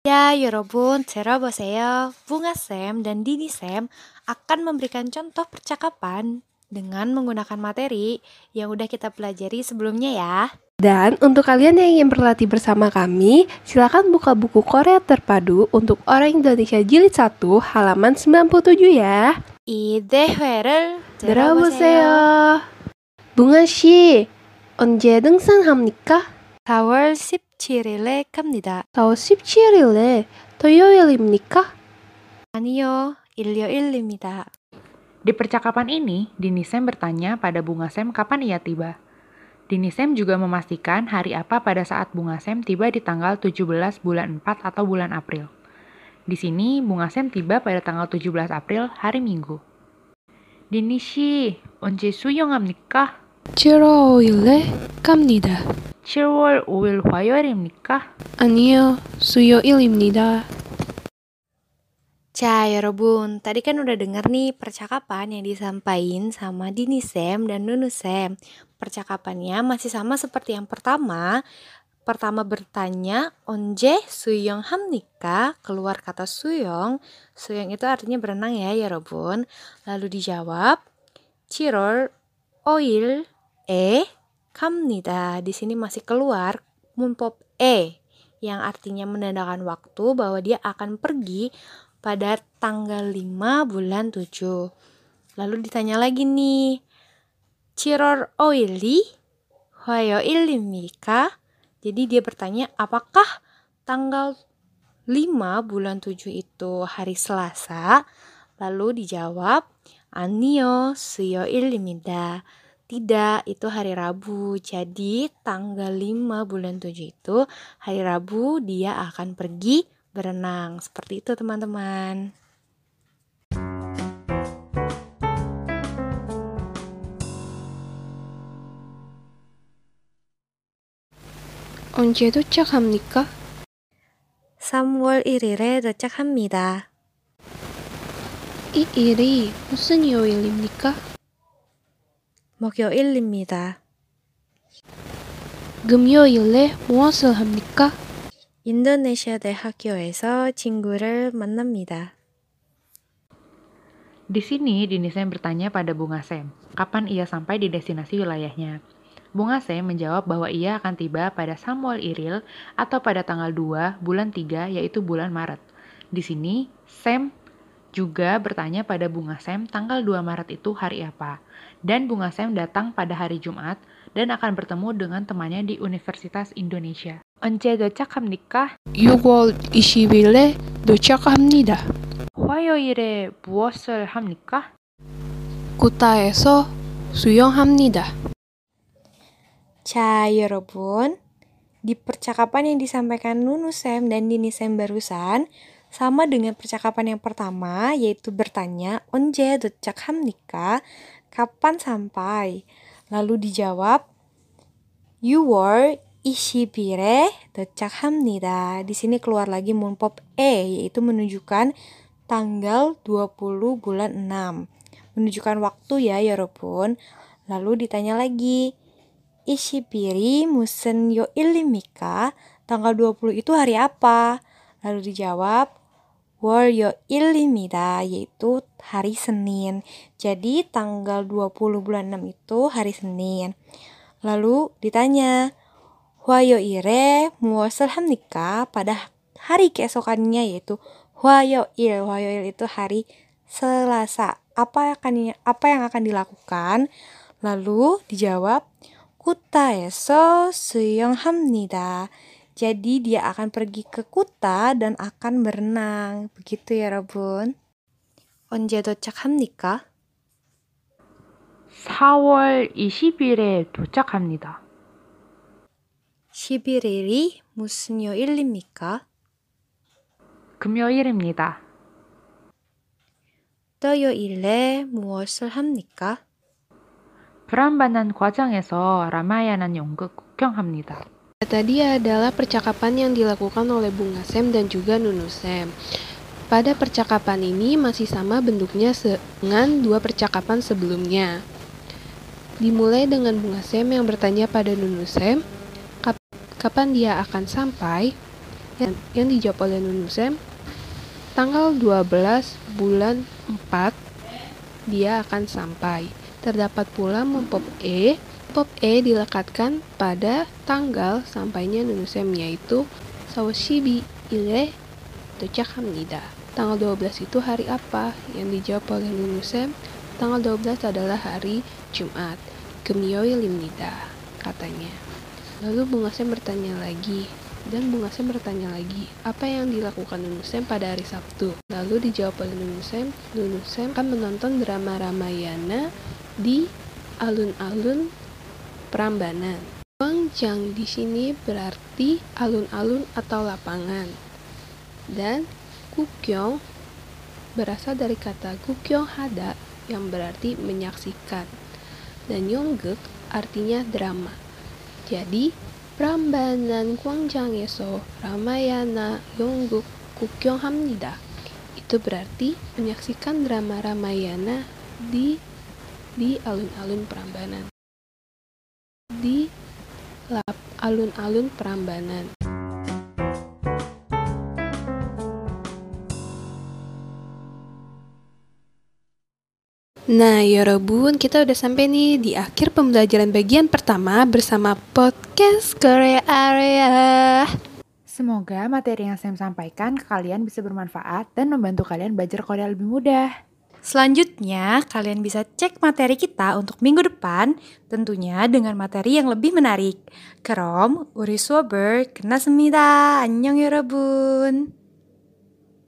Ya, 여러분, 들어보세요. Bunga Sam dan Dini Sam akan memberikan contoh percakapan dengan menggunakan materi yang udah kita pelajari sebelumnya ya. Dan untuk kalian yang ingin berlatih bersama kami, silakan buka buku Korea Terpadu untuk orang Indonesia Jilid 1 halaman 97 ya. 이 대회를 들어보세요. bunga 씨, 언제 등산합니까? 4월 17일에 갑니다. 4월 17일에 토요일입니까? 아니요, 일요일입니다. Di percakapan ini, Dini Sam bertanya pada Bunga Sam kapan ia tiba. Dini Sam juga memastikan hari apa pada saat Bunga Sam tiba di tanggal 17 bulan 4 atau bulan April. Di sini, Bunga Sam tiba pada tanggal 17 April, hari Minggu. Dini 씨, 언제 수영합니까? 7월 5일에 갑니다. 7월 5일 화요일입니까? 아니요, 수요일입니다. Ca, 여러분, tadi kan udah denger nih percakapan yang disampaikan sama Dini Sam dan Nunu Sam. Percakapannya masih sama seperti yang pertama. Pertama bertanya, onje suyong hamnika? Keluar kata suyong. Suyong itu artinya berenang ya, 여러분. Lalu dijawab, ciror oil e kamnida. Di sini masih keluar munpop e yang artinya menandakan waktu bahwa dia akan pergi pada tanggal 5 bulan 7. Lalu ditanya lagi nih, Ciror oili Hoyo ilimika? Jadi dia bertanya, apakah tanggal 5 bulan 7 itu hari Selasa? Lalu dijawab, Anio suyo ilimida. Tidak, itu hari Rabu. Jadi tanggal 5 bulan 7 itu hari Rabu dia akan pergi berenang. Seperti itu teman-teman. 언제 도착합니까? 3월 1일에 도착합니다. 이 일이 무슨 요일입니까? 목요일입니다. 금요일에 무엇을 합니까? 인도네시아 대학교에서 친구를 만납니다. Di sini, Dini Sam bertanya pada Bunga Sam, kapan ia sampai di destinasi wilayahnya. Bunga Sam menjawab bahwa ia akan tiba pada Samuel Iril atau pada tanggal 2 bulan 3 yaitu bulan Maret. Di sini, Sam juga bertanya pada Bunga Sam tanggal 2 Maret itu hari apa. Dan Bunga Sam datang pada hari Jumat dan akan bertemu dengan temannya di Universitas Indonesia. 언제 도착합니까? 6월 20일에 도착합니다. 화요일에 무엇을 합니까? 구타에서 수영합니다. Ca, 여러분. Di percakapan yang disampaikan Nunu Sam dan Dini Sam barusan, sama dengan percakapan yang pertama, yaitu bertanya, Onje docak hamnika, kapan sampai? Lalu dijawab, You were ishibire docak hamnida. Di sini keluar lagi munpop E, yaitu menunjukkan tanggal 20 bulan 6. Menunjukkan waktu ya, ya Yorobun. Lalu ditanya lagi, Ishibiri Musen Yo Ilimika, tanggal 20 itu hari apa? Lalu dijawab, Wor yo ilimida, yaitu hari Senin. Jadi tanggal 20 bulan 6 itu hari Senin. Lalu ditanya, Hwayo ire muasal hamnika? Pada hari keesokannya yaitu Hwayoil. Hwayoil itu hari Selasa. Apa akan apa yang akan dilakukan? Lalu dijawab Kutaeso 수영합니다. Jadi dia akan pergi ke Kuta dan akan berenang. Begitu ya, 여러분. 언제 도착합니까? 4월 20일에 도착합니다. 11일이 무슨 요일입니까? 금요일입니다. 토요일에 무엇을 합니까? 브람바난 과정에서 라마야난 연극 구경합니다. Tadi adalah percakapan yang dilakukan oleh Bunga Sam dan juga Nunu Sam. Pada percakapan ini masih sama bentuknya dengan dua percakapan sebelumnya. Dimulai dengan Bunga Sam yang bertanya pada Nunu Sam, kapan dia akan sampai? yang, yang dijawab oleh Nunusem tanggal 12 bulan 4 dia akan sampai. Terdapat pula mempop E. Pop E dilekatkan pada tanggal sampainya Nunusem yaitu Sawashibi ile Dochakhamnida. Tanggal 12 itu hari apa? Yang dijawab oleh Nunusem, tanggal 12 adalah hari Jumat. Gemyoi limnida, katanya. Lalu Bunga Sem bertanya lagi, dan Bunga Sem bertanya lagi, apa yang dilakukan Nunu Sem pada hari Sabtu? Lalu dijawab oleh Nunu Sem, Nunu Sem akan menonton drama Ramayana di alun-alun Prambanan. Wangjang di sini berarti alun-alun atau lapangan. Dan kukyong berasal dari kata Gukyong Hada yang berarti menyaksikan. Dan Yongguk artinya drama. Jadi, Prambanan Gwangjang에서 Ramayana Yongguk Gukyong Hamnida itu berarti menyaksikan drama Ramayana di di alun-alun Prambanan. Di alun-alun Prambanan. Nah, Yorobun, kita udah sampai nih di akhir pembelajaran bagian pertama bersama podcast Korea Area. Semoga materi yang saya sampaikan ke kalian bisa bermanfaat dan membantu kalian belajar Korea lebih mudah. Selanjutnya, kalian bisa cek materi kita untuk minggu depan, tentunya dengan materi yang lebih menarik. Kerom, uri suaber, kena semida, annyeong yorobun.